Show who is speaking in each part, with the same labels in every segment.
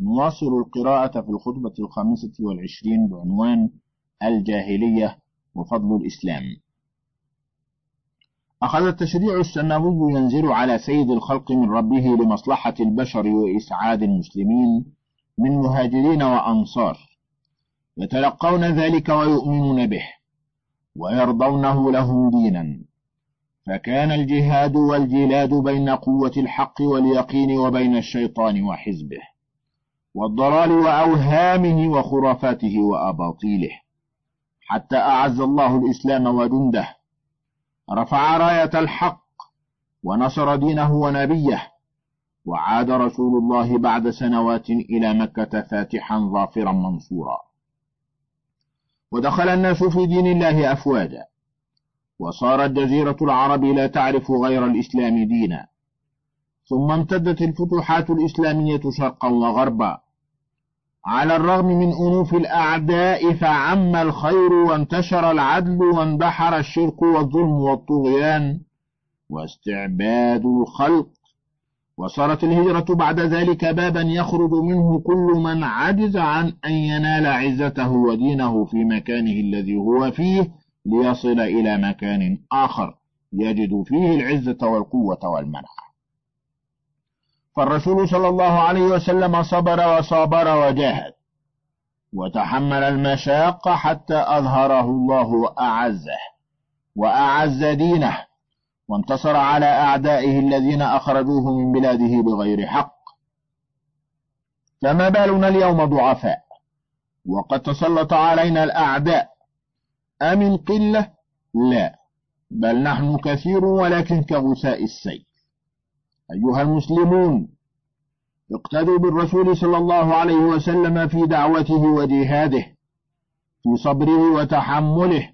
Speaker 1: نواصل القراءة في الخطبة الخامسة والعشرين بعنوان الجاهلية وفضل الإسلام أخذ التشريع السماوي ينزل على سيد الخلق من ربه لمصلحة البشر وإسعاد المسلمين من مهاجرين وأنصار يتلقون ذلك ويؤمنون به ويرضونه لهم دينا فكان الجهاد والجلاد بين قوة الحق واليقين وبين الشيطان وحزبه والضلال وأوهامه وخرافاته وأباطيله حتى أعز الله الإسلام وجنده رفع راية الحق ونصر دينه ونبيه وعاد رسول الله بعد سنوات إلى مكة فاتحا ظافرا منصورا ودخل الناس في دين الله أفواجا وصارت جزيرة العرب لا تعرف غير الإسلام دينا ثم امتدت الفتوحات الإسلامية شرقا وغربا على الرغم من أنوف الأعداء فعم الخير وانتشر العدل واندحر الشرك والظلم والطغيان واستعباد الخلق وصارت الهجرة بعد ذلك بابا يخرج منه كل من عجز عن أن ينال عزته ودينه في مكانه الذي هو فيه ليصل إلى مكان آخر يجد فيه العزة والقوة والمنح فالرسول صلى الله عليه وسلم صبر وصابر وجاهد وتحمل المشاق حتى أظهره الله واعزه وأعز دينه وانتصر على أعدائه الذين أخرجوه من بلاده بغير حق فما بالنا اليوم ضعفاء وقد تسلط علينا الأعداء أمن قلة؟ لا بل نحن كثير ولكن كغثاء السيل أيها المسلمون اقتدوا بالرسول صلى الله عليه وسلم في دعوته وجهاده في صبره وتحمله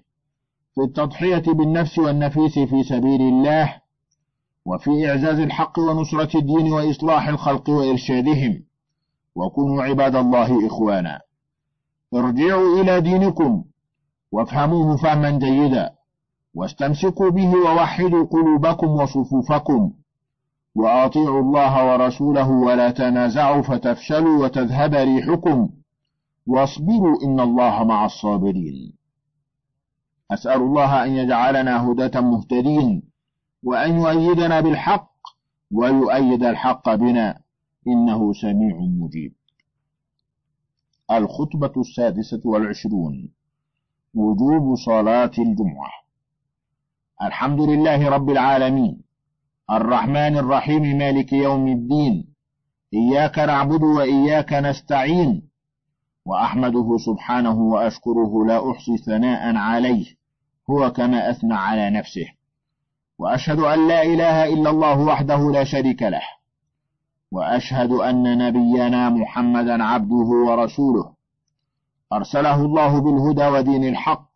Speaker 1: في التضحية بالنفس والنفيس في سبيل الله وفي إعزاز الحق ونصرة الدين وإصلاح الخلق وإرشادهم وكونوا عباد الله إخوانا ارجعوا إلى دينكم وافهموه فهما جيدا واستمسكوا به ووحدوا قلوبكم وصفوفكم وأطيعوا الله ورسوله ولا تنازعوا فتفشلوا وتذهب ريحكم واصبروا إن الله مع الصابرين أسأل الله أن يجعلنا هداة مهتدين وأن يؤيدنا بالحق ويؤيد الحق بنا إنه سميع مجيب الخطبة السادسة والعشرون وجوب صلاة الجمعة الحمد لله رب العالمين الرحمن الرحيم مالك يوم الدين إياك نعبد وإياك نستعين وأحمده سبحانه وأشكره لا أحصي ثناء عليه هو كما أثنى على نفسه وأشهد أن لا إله إلا الله وحده لا شريك له وأشهد أن نبينا محمدا عبده ورسوله أرسله الله بالهدى ودين الحق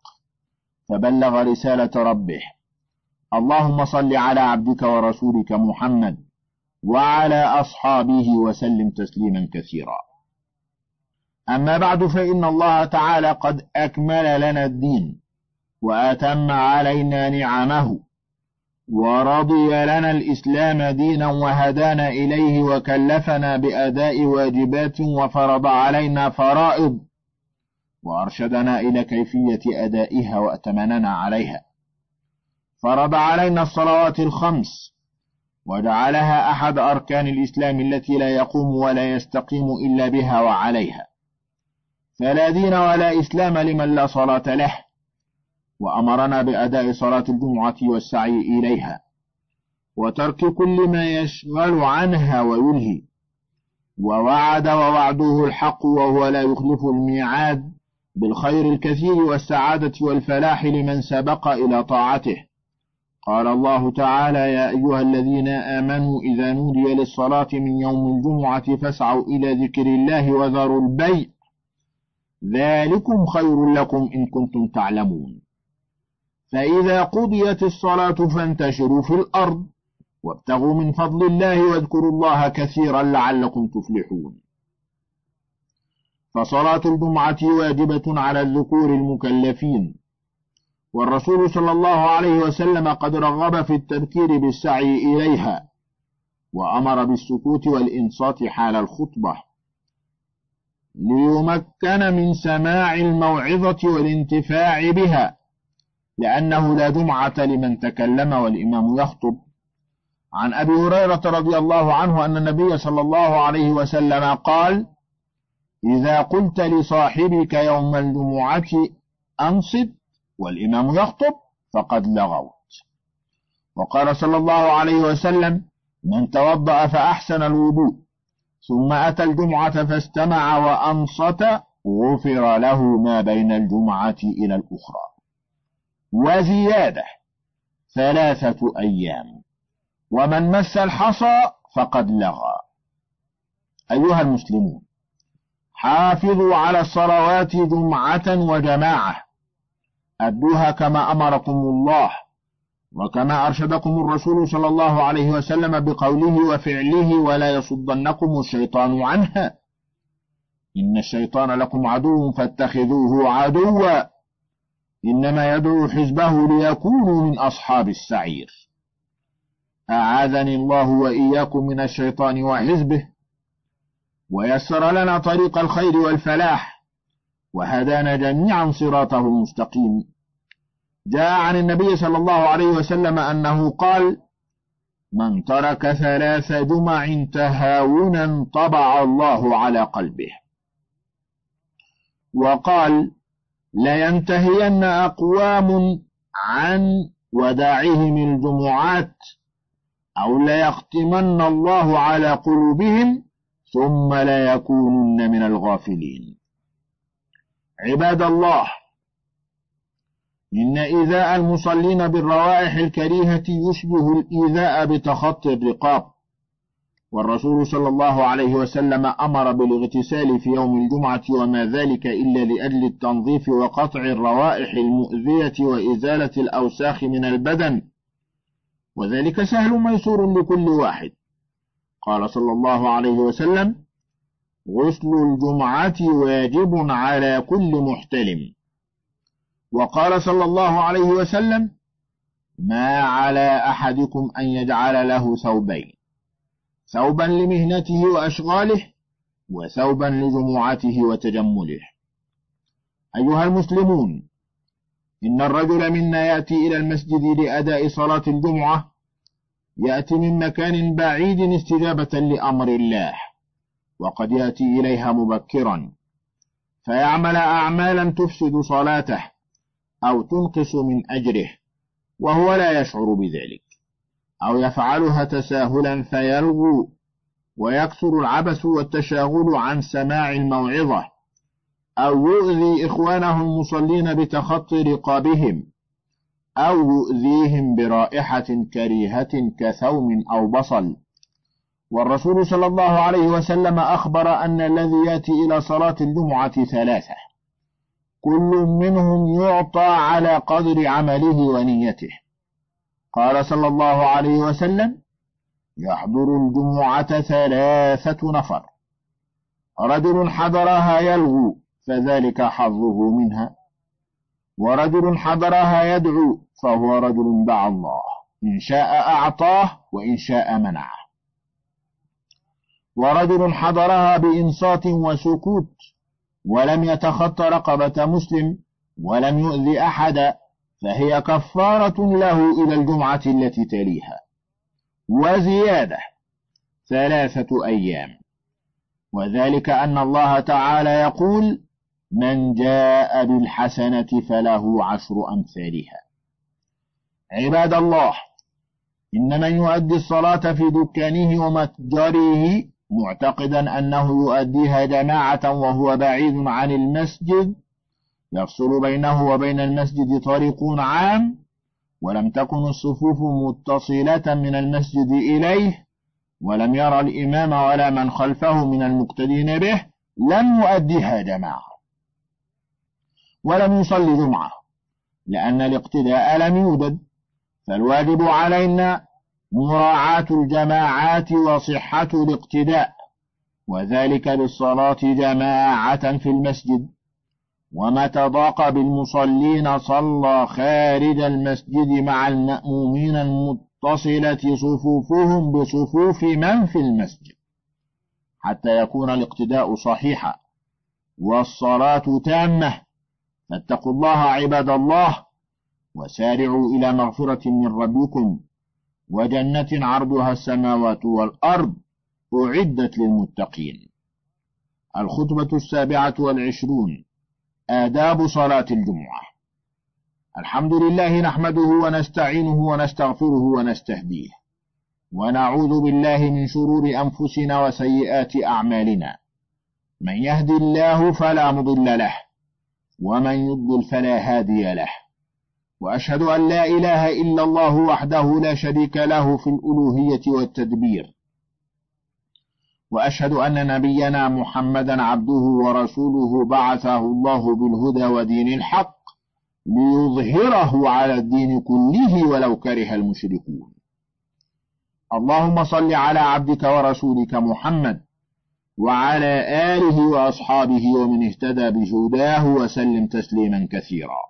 Speaker 1: فبلغ رسالة ربه اللهم صل على عبدك ورسولك محمد وعلى اصحابه وسلم تسليما كثيرا اما بعد فان الله تعالى قد اكمل لنا الدين واتم علينا نعمه ورضي لنا الاسلام دينا وهدانا اليه وكلفنا باداء واجبات وفرض علينا فرائض وارشدنا الى كيفيه ادائها واتمننا عليها فرض علينا الصلوات الخمس وجعلها أحد أركان الإسلام التي لا يقوم ولا يستقيم إلا بها وعليها فلا دين ولا إسلام لمن لا صلاة له وأمرنا بأداء صلاة الجمعة والسعي إليها وترك كل ما يشغل عنها وينهي ووعد ووعده الحق وهو لا يخلف الميعاد بالخير الكثير والسعادة والفلاح لمن سبق إلى طاعته قال الله تعالى يا أيها الذين آمنوا إذا نودي للصلاة من يوم الجمعة فاسعوا إلى ذكر الله وذروا البيع ذلكم خير لكم إن كنتم تعلمون فإذا قضيت الصلاة فانتشروا في الأرض وابتغوا من فضل الله واذكروا الله كثيرا لعلكم تفلحون فصلاة الجمعة واجبة على الذكور المكلفين والرسول صلى الله عليه وسلم قد رغب في التذكير بالسعي إليها وأمر بالسكوت والإنصات حال الخطبة ليمكن من سماع الموعظة والانتفاع بها لأنه لا جمعة لمن تكلم والإمام يخطب عن أبي هريرة رضي الله عنه أن النبي صلى الله عليه وسلم قال إذا قلت لصاحبك يوم الجمعة أنصت والإمام يخطب فقد لغوت وقال صلى الله عليه وسلم من توضأ فأحسن الوضوء ثم أتى الجمعة فاستمع وأنصت غفر له ما بين الجمعة إلى الأخرى وزيادة ثلاثة أيام ومن مس الحصى فقد لغى أيها المسلمون حافظوا على الصلوات جمعة وجماعة أدوها كما أمركم الله وكما أرشدكم الرسول صلى الله عليه وسلم بقوله وفعله ولا يصدنكم الشيطان عنها إن الشيطان لكم عدو فاتخذوه عدوا إنما يدعو حزبه ليكونوا من أصحاب السعير أعاذني الله وإياكم من الشيطان وحزبه ويسر لنا طريق الخير والفلاح وهدانا جميعا صراطه المستقيم جاء عن النبي صلى الله عليه وسلم أنه قال من ترك ثلاث جمع تهاونا طبع الله على قلبه وقال لينتهين أقوام عن وداعهم الجمعات أو ليختمن الله على قلوبهم ثم ليكونن من الغافلين عباد الله إن إيذاء المصلين بالروائح الكريهة يشبه الإيذاء بتخطي الرقاب والرسول صلى الله عليه وسلم أمر بالاغتسال في يوم الجمعة وما ذلك إلا لأجل التنظيف وقطع الروائح المؤذية وإزالة الأوساخ من البدن وذلك سهل ميسور لكل واحد قال صلى الله عليه وسلم غسل الجمعة واجب على كل محتلم وقال صلى الله عليه وسلم ما على أحدكم أن يجعل له ثوبين ثوبا لمهنته وأشغاله وثوبا لجمعته وتجمله أيها المسلمون إن الرجل منا يأتي إلى المسجد لأداء صلاة الجمعة يأتي من مكان بعيد استجابة لأمر الله وقد يأتي إليها مبكرا فيعمل أعمالا تفسد صلاته أو تنقص من أجره وهو لا يشعر بذلك أو يفعلها تساهلا فيلغو ويكثر العبث والتشاغل عن سماع الموعظة أو يؤذي إخوانه المصلين بتخطي رقابهم أو يؤذيهم برائحة كريهة كثوم أو بصل والرسول صلى الله عليه وسلم أخبر أن الذي يأتي إلى صلاة الجمعة ثلاثة كل منهم يعطى على قدر عمله ونيته قال صلى الله عليه وسلم يحضر الجمعة ثلاثة نفر رجل حضرها يلغو فذلك حظه منها ورجل حضرها يدعو فهو رجل دعا الله إن شاء أعطاه وإن شاء منعه ورجل حضرها بإنصات وسكوت ولم يتخط رقبة مسلم ولم يؤذي أحدا فهي كفارة له إلى الجمعة التي تليها وزيادة ثلاثة أيام وذلك أن الله تعالى يقول من جاء بالحسنة فله عشر أمثالها عباد الله إن من يؤدي الصلاة في دكانه ومتجره معتقدا أنه يؤديها جماعة وهو بعيد عن المسجد يفصل بينه وبين المسجد طريق عام ولم تكن الصفوف متصلة من المسجد إليه ولم يرى الإمام ولا من خلفه من المقتدين به لم يؤديها جماعة ولم يصلي جمعة لأن الاقتداء لم يوجد فالواجب علينا مراعاة الجماعات وصحة الاقتداء وذلك بالصلاة جماعة في المسجد وما تضاق بالمصلين صلى خارج المسجد مع المأمومين المتصلة صفوفهم بصفوف من في المسجد حتى يكون الاقتداء صحيحا والصلاة تامة فاتقوا الله عباد الله وسارعوا إلى مغفرة من ربكم وجنة عرضها السماوات والأرض أعدت للمتقين الخطبة السابعة والعشرون آداب صلاة الجمعة الحمد لله نحمده ونستعينه ونستغفره ونستهديه ونعوذ بالله من شرور أنفسنا وسيئات أعمالنا من يهد الله فلا مضل له ومن يضل فلا هادي له وأشهد أن لا إله إلا الله وحده لا شريك له في الألوهية والتدبير وأشهد أن نبينا محمدا عبده ورسوله بعثه الله بالهدى ودين الحق ليظهره على الدين كله ولو كره المشركون اللهم صل على عبدك ورسولك محمد وعلى آله وأصحابه ومن اهتدى بهداه وسلم تسليما كثيرا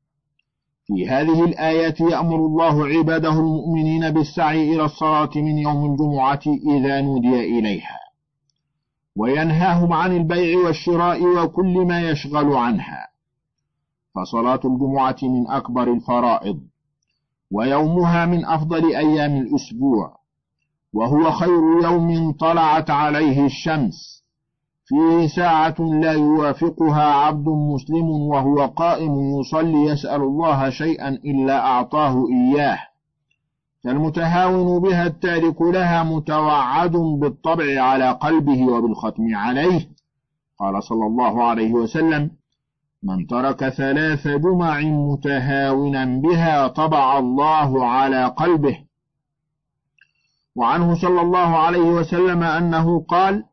Speaker 1: في هذه الآيات يأمر الله عباده المؤمنين بالسعي إلى الصلاة من يوم الجمعة إذا نودي إليها وينهاهم عن البيع والشراء وكل ما يشغل عنها فصلاة الجمعة من أكبر الفرائض ويومها من أفضل أيام الأسبوع وهو خير يوم طلعت عليه الشمس فيه ساعة لا يوافقها عبد مسلم وهو قائم يصلي يسأل الله شيئا إلا أعطاه إياه فالمتهاون بها التارك لها متوعد بالطبع على قلبه وبالختم عليه قال صلى الله عليه وسلم من ترك ثلاث جمع متهاونا بها طبع الله على قلبه وعنه صلى الله عليه وسلم أنه قال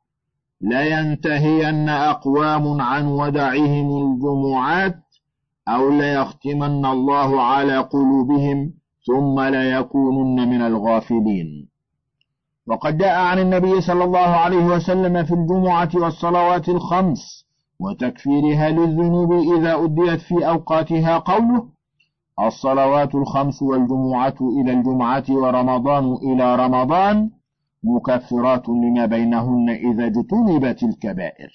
Speaker 1: لينتهين أقوام عن ودعهم الجمعات أو ليختمن الله على قلوبهم ثم ليكونن من الغافلين وقد جاء عن النبي صلى الله عليه وسلم في الجمعة والصلوات الخمس وتكفيرها للذنوب إذا أديت في أوقاتها قوله الصلوات الخمس والجمعة إلى الجمعة ورمضان إلى رمضان مكفرات لما بينهن إذا اجتنبت الكبائر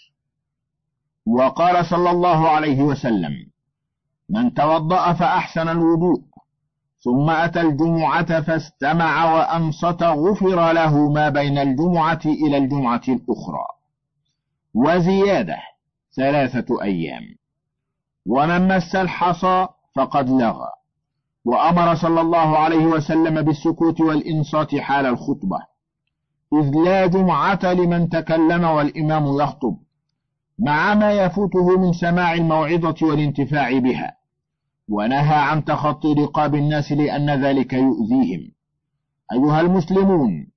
Speaker 1: وقال صلى الله عليه وسلم من توضأ فأحسن الوضوء ثم أتى الجمعة فاستمع وأنصت غفر له ما بين الجمعة إلى الجمعة الأخرى وزيادة ثلاثة أيام ومن مس الحصى فقد لغى وأمر صلى الله عليه وسلم بالسكوت والإنصات حال الخطبة إذ لا جمعة لمن تكلم والإمام يخطب مع ما يفوته من سماع الموعظة والانتفاع بها ونهى عن تخطي رقاب الناس لأن ذلك يؤذيهم أيها المسلمون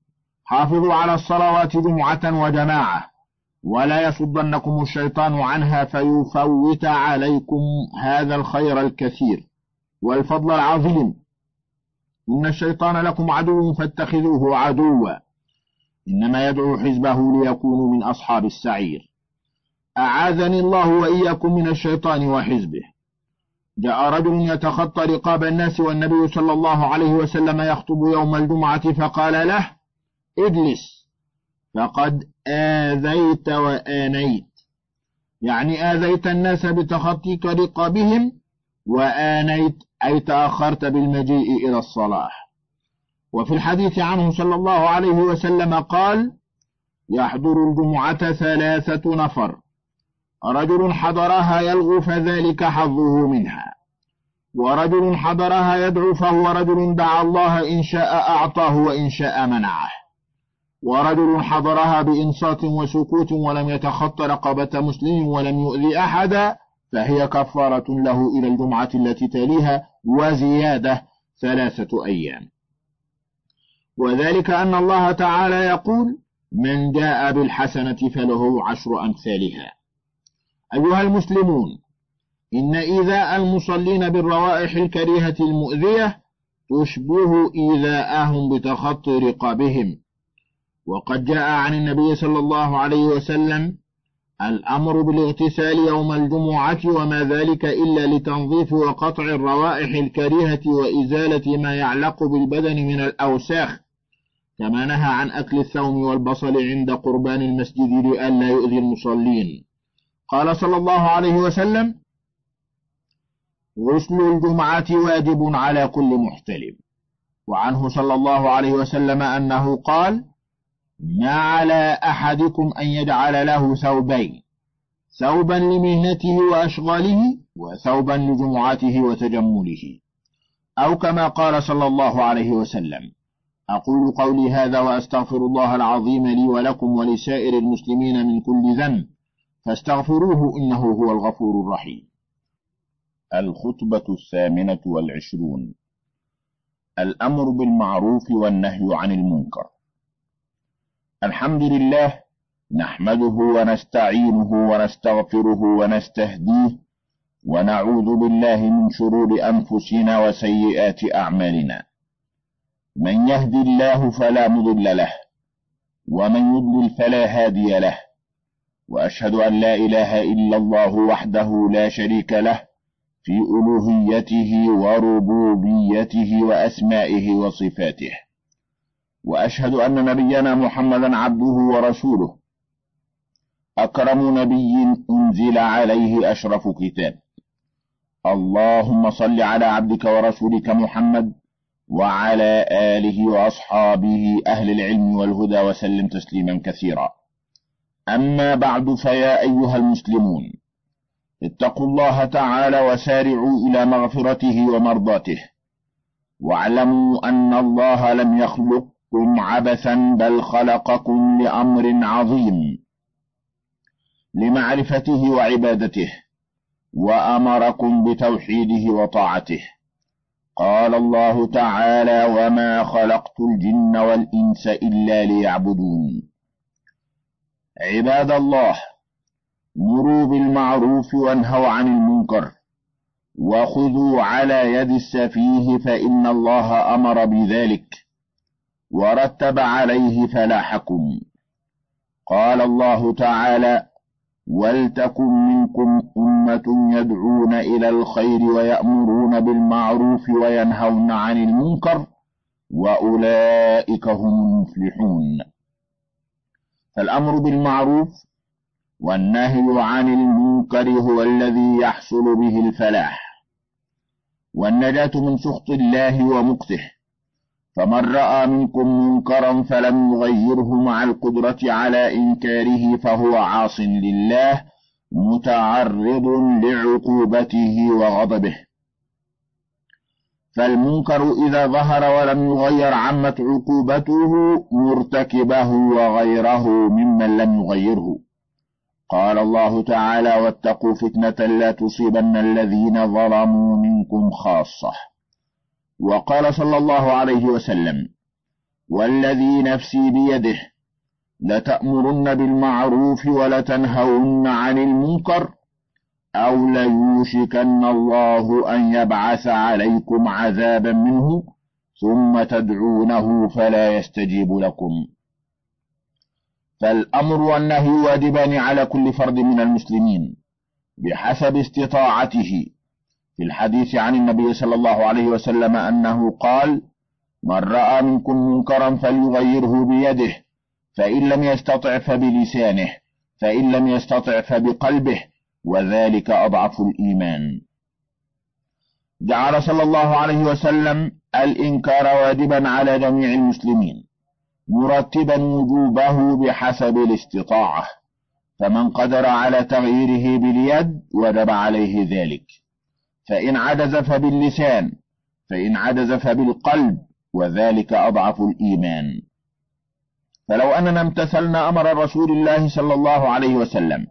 Speaker 1: حافظوا على الصلوات جمعة وجماعة ولا يصدنكم الشيطان عنها فيفوت عليكم هذا الخير الكثير والفضل العظيم إن الشيطان لكم عدو فاتخذوه عدوا إنما يدعو حزبه ليكونوا من أصحاب السعير أعاذني الله وإياكم من الشيطان وحزبه جاء رجل يتخطى رقاب الناس والنبي صلى الله عليه وسلم يخطب يوم الجمعة فقال له اجلس فقد آذيت وآنيت يعني آذيت الناس بتخطيك رقابهم وآنيت أي تأخرت بالمجيء إلى الصلاة وفي الحديث عنه صلى الله عليه وسلم قال يحضر الجمعة ثلاثة نفر رجل حضرها يلغو فذلك حظه منها ورجل حضرها يدعو فهو رجل دعا الله إن شاء أعطاه وإن شاء منعه ورجل حضرها بإنصات وسكوت ولم يتخط رقبة مسلم ولم يؤذي أحدا فهي كفارة له إلى الجمعة التي تليها وزيادة ثلاثة أيام وذلك أن الله تعالى يقول من جاء بالحسنة فله عشر أمثالها أيها المسلمون إن إيذاء المصلين بالروائح الكريهة المؤذية تشبه إيذاءهم بتخطي رقابهم وقد جاء عن النبي صلى الله عليه وسلم الأمر بالاغتسال يوم الجمعة وما ذلك إلا لتنظيف وقطع الروائح الكريهة وإزالة ما يعلق بالبدن من الأوساخ كما نهى عن أكل الثوم والبصل عند قربان المسجد لئلا يؤذي المصلين قال صلى الله عليه وسلم غسل الجمعة واجب على كل محتلم وعنه صلى الله عليه وسلم أنه قال ما على أحدكم أن يجعل له ثوبين ثوبا لمهنته وأشغاله وثوبا لجمعته وتجمله أو كما قال صلى الله عليه وسلم أقول قولي هذا وأستغفر الله العظيم لي ولكم ولسائر المسلمين من كل ذنب فاستغفروه إنه هو الغفور الرحيم الخطبة الثامنة والعشرون الأمر بالمعروف والنهي عن المنكر الحمد لله نحمده ونستعينه ونستغفره ونستهديه ونعوذ بالله من شرور أنفسنا وسيئات أعمالنا من يهد الله فلا مضل له ومن يضلل فلا هادي له واشهد ان لا اله الا الله وحده لا شريك له في الوهيته وربوبيته واسمائه وصفاته واشهد ان نبينا محمدا عبده ورسوله اكرم نبي انزل عليه اشرف كتاب اللهم صل على عبدك ورسولك محمد وعلى آله وأصحابه أهل العلم والهدى وسلم تسليما كثيرا أما بعد فيا أيها المسلمون اتقوا الله تعالى وسارعوا إلى مغفرته ومرضاته واعلموا أن الله لم يخلقكم عبثا بل خلقكم لأمر عظيم لمعرفته وعبادته وأمركم بتوحيده وطاعته قال الله تعالى وما خلقت الجن والإنس إلا ليعبدون عباد الله مروا بالمعروف وانهوا عن المنكر وخذوا على يد السفيه فإن الله أمر بذلك ورتب عليه فلاحكم قال الله تعالى ولتكن منكم أمة يدعون إلى الخير ويأمرون بالمعروف وينهون عن المنكر وأولئك هم المفلحون فالأمر بالمعروف والنهي عن المنكر هو الذي يحصل به الفلاح والنجاة من سخط الله ومقته فمن رأى منكم منكرا فلم يغيره مع القدرة على إنكاره فهو عاص لله متعرض لعقوبته وغضبه فالمنكر إذا ظهر ولم يغير عمت عقوبته مرتكبه وغيره ممن لم يغيره قال الله تعالى واتقوا فتنة لا تصيبن الذين ظلموا منكم خاصة وقال صلى الله عليه وسلم والذي نفسي بيده لتأمرن بالمعروف ولتنهون عن المنكر أو ليوشكن الله أن يبعث عليكم عذابا منه ثم تدعونه فلا يستجيب لكم فالأمر والنهي واجبان على كل فرد من المسلمين بحسب استطاعته في الحديث عن النبي صلى الله عليه وسلم أنه قال من رأى منكم منكرا فليغيره بيده فإن لم يستطع فبلسانه فإن لم يستطع فبقلبه وذلك أضعف الإيمان جعل صلى الله عليه وسلم الإنكار واجبا على جميع المسلمين مرتبا وجوبه بحسب الاستطاعة فمن قدر على تغييره باليد وجب عليه ذلك فإن عجز فباللسان فإن عجز فبالقلب وذلك أضعف الإيمان فلو أننا امتثلنا أمر رسول الله صلى الله عليه وسلم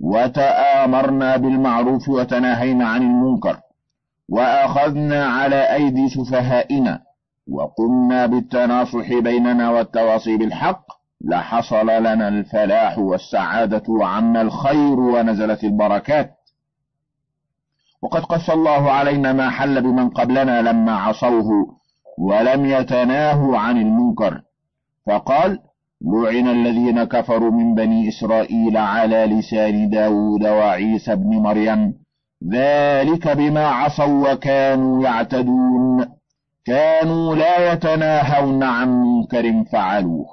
Speaker 1: وتآمرنا بالمعروف وتناهينا عن المنكر وأخذنا على أيدي سفهائنا وقمنا بالتناصح بيننا والتواصي بالحق لحصل لنا الفلاح والسعادة وعنا الخير ونزلت البركات وقد قص الله علينا ما حل بمن قبلنا لما عصوه ولم يتناهوا عن المنكر فقال لعن الذين كفروا من بني إسرائيل على لسان داود وعيسى بن مريم ذلك بما عصوا وكانوا يعتدون كانوا لا يتناهون عن منكر فعلوه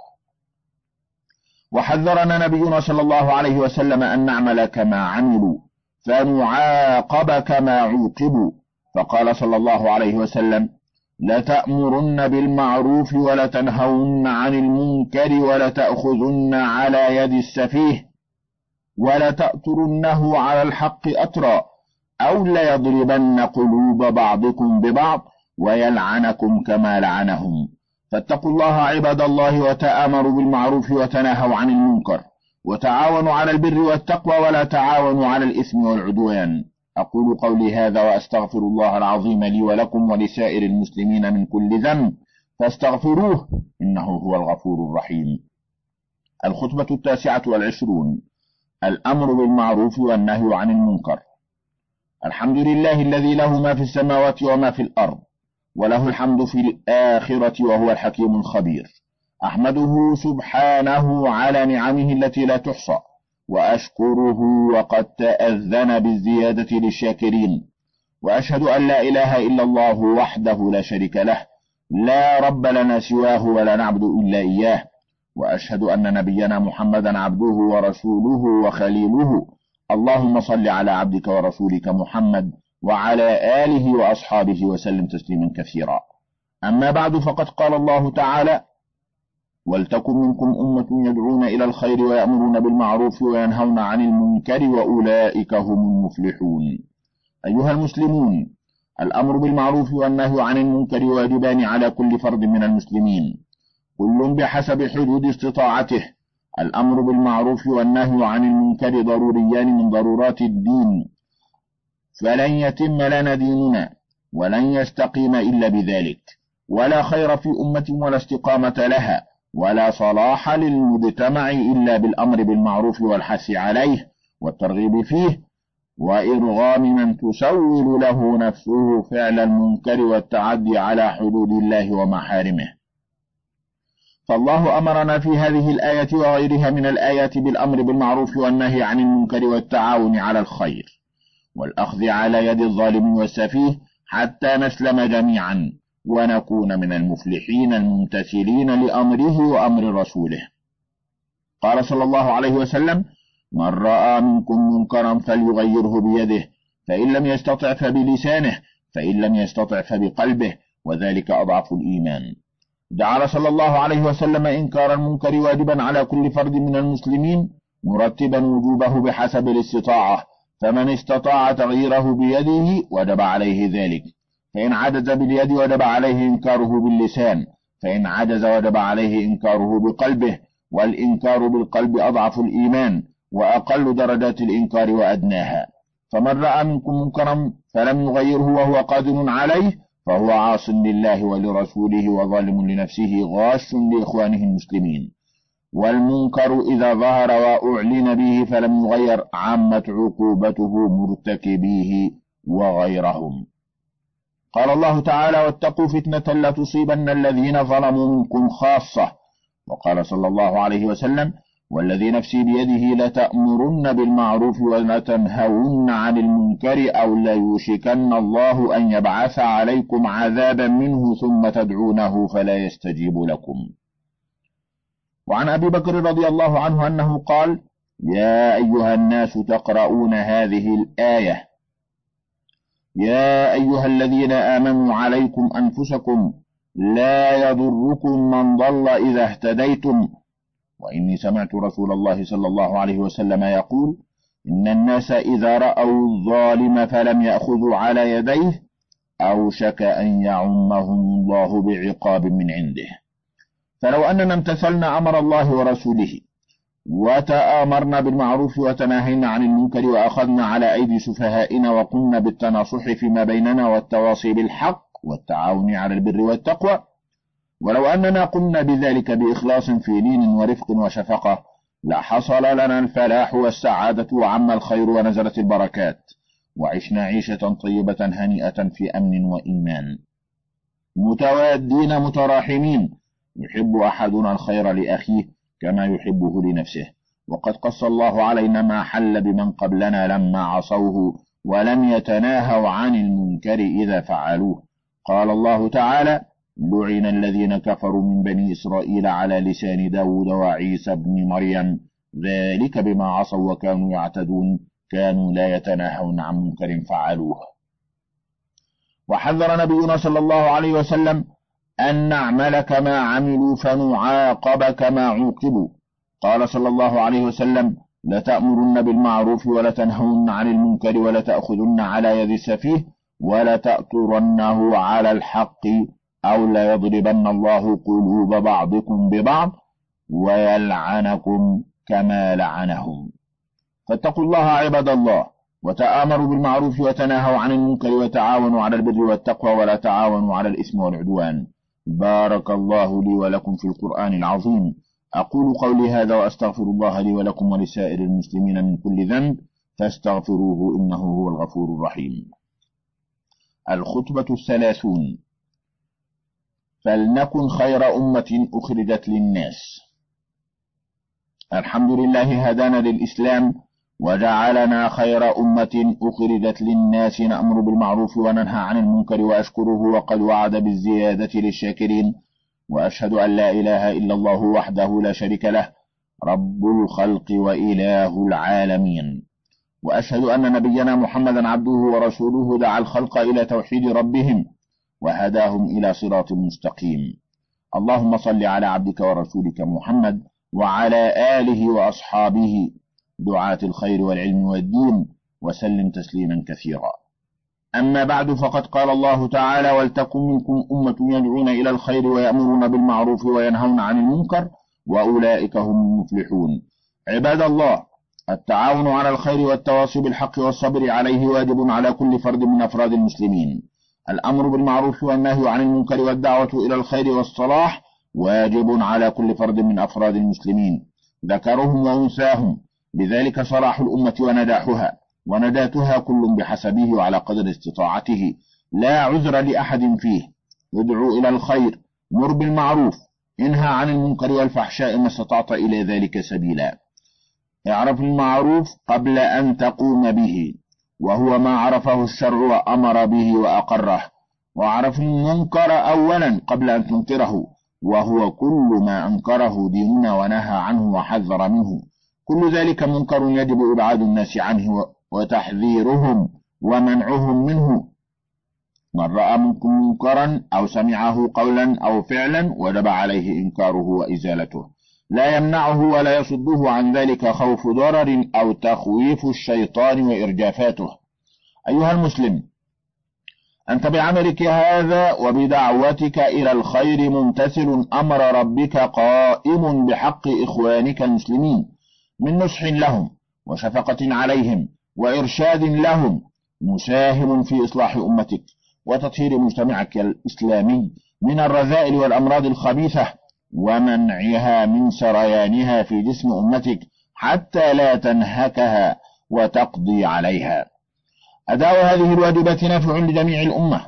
Speaker 1: وحذرنا نبينا صلى الله عليه وسلم أن نعمل كما عملوا فنعاقب كما عوقبوا فقال صلى الله عليه وسلم لتأمرن بالمعروف ولتنهون عن المنكر ولتأخذن على يد السفيه ولتأترنه على الحق أترا أو ليضربن قلوب بعضكم ببعض ويلعنكم كما لعنهم فاتقوا الله عباد الله وتآمروا بالمعروف وتناهوا عن المنكر وتعاونوا على البر والتقوى ولا تعاونوا على الإثم والعدوان أقول قولي هذا وأستغفر الله العظيم لي ولكم ولسائر المسلمين من كل ذنب فاستغفروه إنه هو الغفور الرحيم الخطبة التاسعة والعشرون الأمر بالمعروف والنهي عن المنكر الحمد لله الذي له ما في السماوات وما في الأرض وله الحمد في الآخرة وهو الحكيم الخبير أحمده سبحانه على نعمه التي لا تحصى وأشكره وقد تأذن بالزيادة للشاكرين وأشهد أن لا إله إلا الله وحده لا شريك له لا رب لنا سواه ولا نعبد إلا إياه وأشهد أن نبينا محمدا عبده ورسوله وخليله اللهم صل على عبدك ورسولك محمد وعلى آله وأصحابه وسلم تسليما كثيرا أما بعد فقد قال الله تعالى ولتكن منكم أمة يدعون إلى الخير ويأمرون بالمعروف وينهون عن المنكر وأولئك هم المفلحون أيها المسلمون الأمر بالمعروف والنهي عن المنكر واجبان على كل فرد من المسلمين كل بحسب حدود استطاعته الأمر بالمعروف والنهي عن المنكر ضروريان من ضرورات الدين فلن يتم لنا ديننا ولن يستقيم إلا بذلك ولا خير في أمة ولا استقامة لها ولا صلاح للمجتمع إلا بالأمر بالمعروف والحث عليه والترغيب فيه وإرغام من تسول له نفسه فعل المنكر والتعدي على حدود الله ومحارمه فالله أمرنا في هذه الآية وغيرها من الآيات بالأمر بالمعروف والنهي عن المنكر والتعاون على الخير والأخذ على يد الظالم والسفيه حتى نسلم جميعا ونكون من المفلحين الممتثلين لأمره وأمر رسوله قال صلى الله عليه وسلم من رأى منكم منكرا فليغيره بيده فإن لم يستطع فبلسانه فإن لم يستطع فبقلبه وذلك أضعف الإيمان جعل صلى الله عليه وسلم إنكار المنكر واجبا على كل فرد من المسلمين مرتبا وجوبه بحسب الاستطاعة فمن استطاع تغييره بيده وجب عليه ذلك فإن عجز باليد وجب عليه إنكاره باللسان فإن عجز وجب عليه إنكاره بقلبه والإنكار بالقلب أضعف الإيمان وأقل درجات الإنكار وأدناها فمن رأى منكم منكرا فلم يغيره وهو قادر عليه فهو عاص لله ولرسوله وظالم لنفسه غاش لإخوانه المسلمين والمنكر إذا ظهر وأعلن به فلم يغير عمت عقوبته مرتكبيه وغيرهم قال الله تعالى واتقوا فتنة لا تصيبن الذين ظلموا منكم خاصة وقال صلى الله عليه وسلم والذي نفسي بيده لتأمرن بالمعروف ولتنهون عن المنكر أو ليوشكن الله أن يبعث عليكم عذابا منه ثم تدعونه فلا يستجيب لكم وعن أبي بكر رضي الله عنه أنه قال يا أيها الناس تقرؤون هذه الآية يا أيها الذين آمنوا عليكم أنفسكم لا يضركم من ضل إذا اهتديتم وإني سمعت رسول الله صلى الله عليه وسلم يقول إن الناس إذا رأوا الظالم فلم يأخذوا على يديه أوشك أن يعمهم الله بعقاب من عنده فلو أننا امتثلنا أمر الله ورسوله وتآمرنا بالمعروف وتناهينا عن المنكر وأخذنا على أيدي سفهائنا وقمنا بالتناصح فيما بيننا والتواصي بالحق والتعاون على البر والتقوى ولو أننا قمنا بذلك بإخلاص في لين ورفق وشفقة لحصل لنا الفلاح والسعادة وعم الخير ونزلت البركات وعشنا عيشة طيبة هنيئة في أمن وإيمان متوادين متراحمين يحب أحدنا الخير لأخيه كما يحبه لنفسه وقد قص الله علينا ما حل بمن قبلنا لما عصوه ولم يتناهوا عن المنكر إذا فعلوه قال الله تعالى لعن الذين كفروا من بني إسرائيل على لسان داود وعيسى بن مريم ذلك بما عصوا وكانوا يعتدون كانوا لا يتناهون عن منكر فعلوه وحذر نبينا صلى الله عليه وسلم أن نعمل كما عملوا فنعاقب كما عوقبوا قال صلى الله عليه وسلم لتأمرن بالمعروف ولتنهون عن المنكر ولتأخذن على يد السفيه ولتأترنه على الحق أو ليضربن الله قلوب بعضكم ببعض ويلعنكم كما لعنهم فاتقوا الله عباد الله وتآمروا بالمعروف وتناهوا عن المنكر وتعاونوا على البر والتقوى ولا تعاونوا على الإثم والعدوان بارك الله لي ولكم في القرآن العظيم أقول قولي هذا وأستغفر الله لي ولكم ولسائر المسلمين من كل ذنب فاستغفروه إنه هو الغفور الرحيم الخطبة الثلاثون فلنكن خير أمة أخرجت للناس الحمد لله هدانا للإسلام وجعلنا خير أمة أخرجت للناس نأمر بالمعروف وننهى عن المنكر وأشكره وقد وعد بالزيادة للشاكرين وأشهد أن لا إله إلا الله وحده لا شريك له رب الخلق وإله العالمين وأشهد أن نبينا محمدا عبده ورسوله دعا الخلق إلى توحيد ربهم وهداهم إلى صراط مستقيم اللهم صل على عبدك ورسولك محمد وعلى آله وأصحابه دعاة الخير والعلم والدين وسلم تسليما كثيرا أما بعد فقد قال الله تعالى ولتكن منكم أمة يدعون إلى الخير ويأمرون بالمعروف وينهون عن المنكر وأولئك هم المفلحون عباد الله التعاون على الخير والتواصي بالحق والصبر عليه واجب على كل فرد من أفراد المسلمين الأمر بالمعروف والنهي عن المنكر والدعوة إلى الخير والصلاح واجب على كل فرد من أفراد المسلمين ذكرهم وأنثاهم بذلك صلاح الأمة ونداحها ونداتها كل بحسبه وعلى قدر استطاعته لا عذر لأحد فيه يدعو إلى الخير مر بالمعروف انهى عن المنكر والفحشاء ما استطعت إلى ذلك سبيلا اعرف المعروف قبل أن تقوم به وهو ما عرفه الشرع وأمر به وأقره واعرف المنكر أولا قبل أن تنكره وهو كل ما أنكره ديننا ونهى عنه وحذر منه كل ذلك منكر يجب إبعاد الناس عنه وتحذيرهم ومنعهم منه من رأى منكم منكرا أو سمعه قولا أو فعلا وجب عليه إنكاره وإزالته لا يمنعه ولا يصده عن ذلك خوف ضرر أو تخويف الشيطان وإرجافاته أيها المسلم أنت بعملك هذا وبدعوتك إلى الخير ممتثل أمر ربك قائم بحق إخوانك المسلمين من نصح لهم وشفقة عليهم وإرشاد لهم مساهم في إصلاح أمتك وتطهير مجتمعك الإسلامي من الرذائل والأمراض الخبيثة ومنعها من سريانها في جسم أمتك حتى لا تنهكها وتقضي عليها أداء هذه الواجبات نافع لجميع الأمة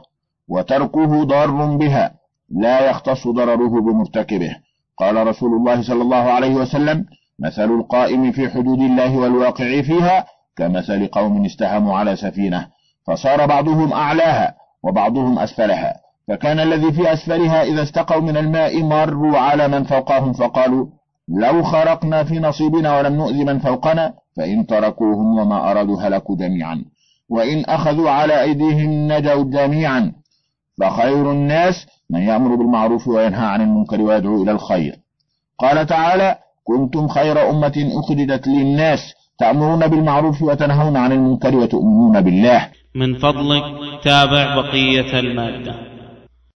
Speaker 1: وتركه ضار بها لا يختص ضرره بمرتكبه قال رسول الله صلى الله عليه وسلم مثل القائم في حدود الله والواقع فيها كمثل قوم استهموا على سفينة فصار بعضهم أعلاها وبعضهم أسفلها فكان الذي في أسفلها إذا استقوا من الماء مروا على من فوقهم فقالوا لو خرقنا في نصيبنا ولم نؤذ من فوقنا فإن تركوهم وما أرادوا هلكوا جميعا وإن أخذوا على أيديهم نجوا جميعا فخير الناس من يأمر بالمعروف وينهى عن المنكر ويدعو إلى الخير قال تعالى كنتم خير أمة أخرجت للناس تأمرون بالمعروف وتنهون عن المنكر وتؤمنون بالله
Speaker 2: من فضلك تابع بقية المادة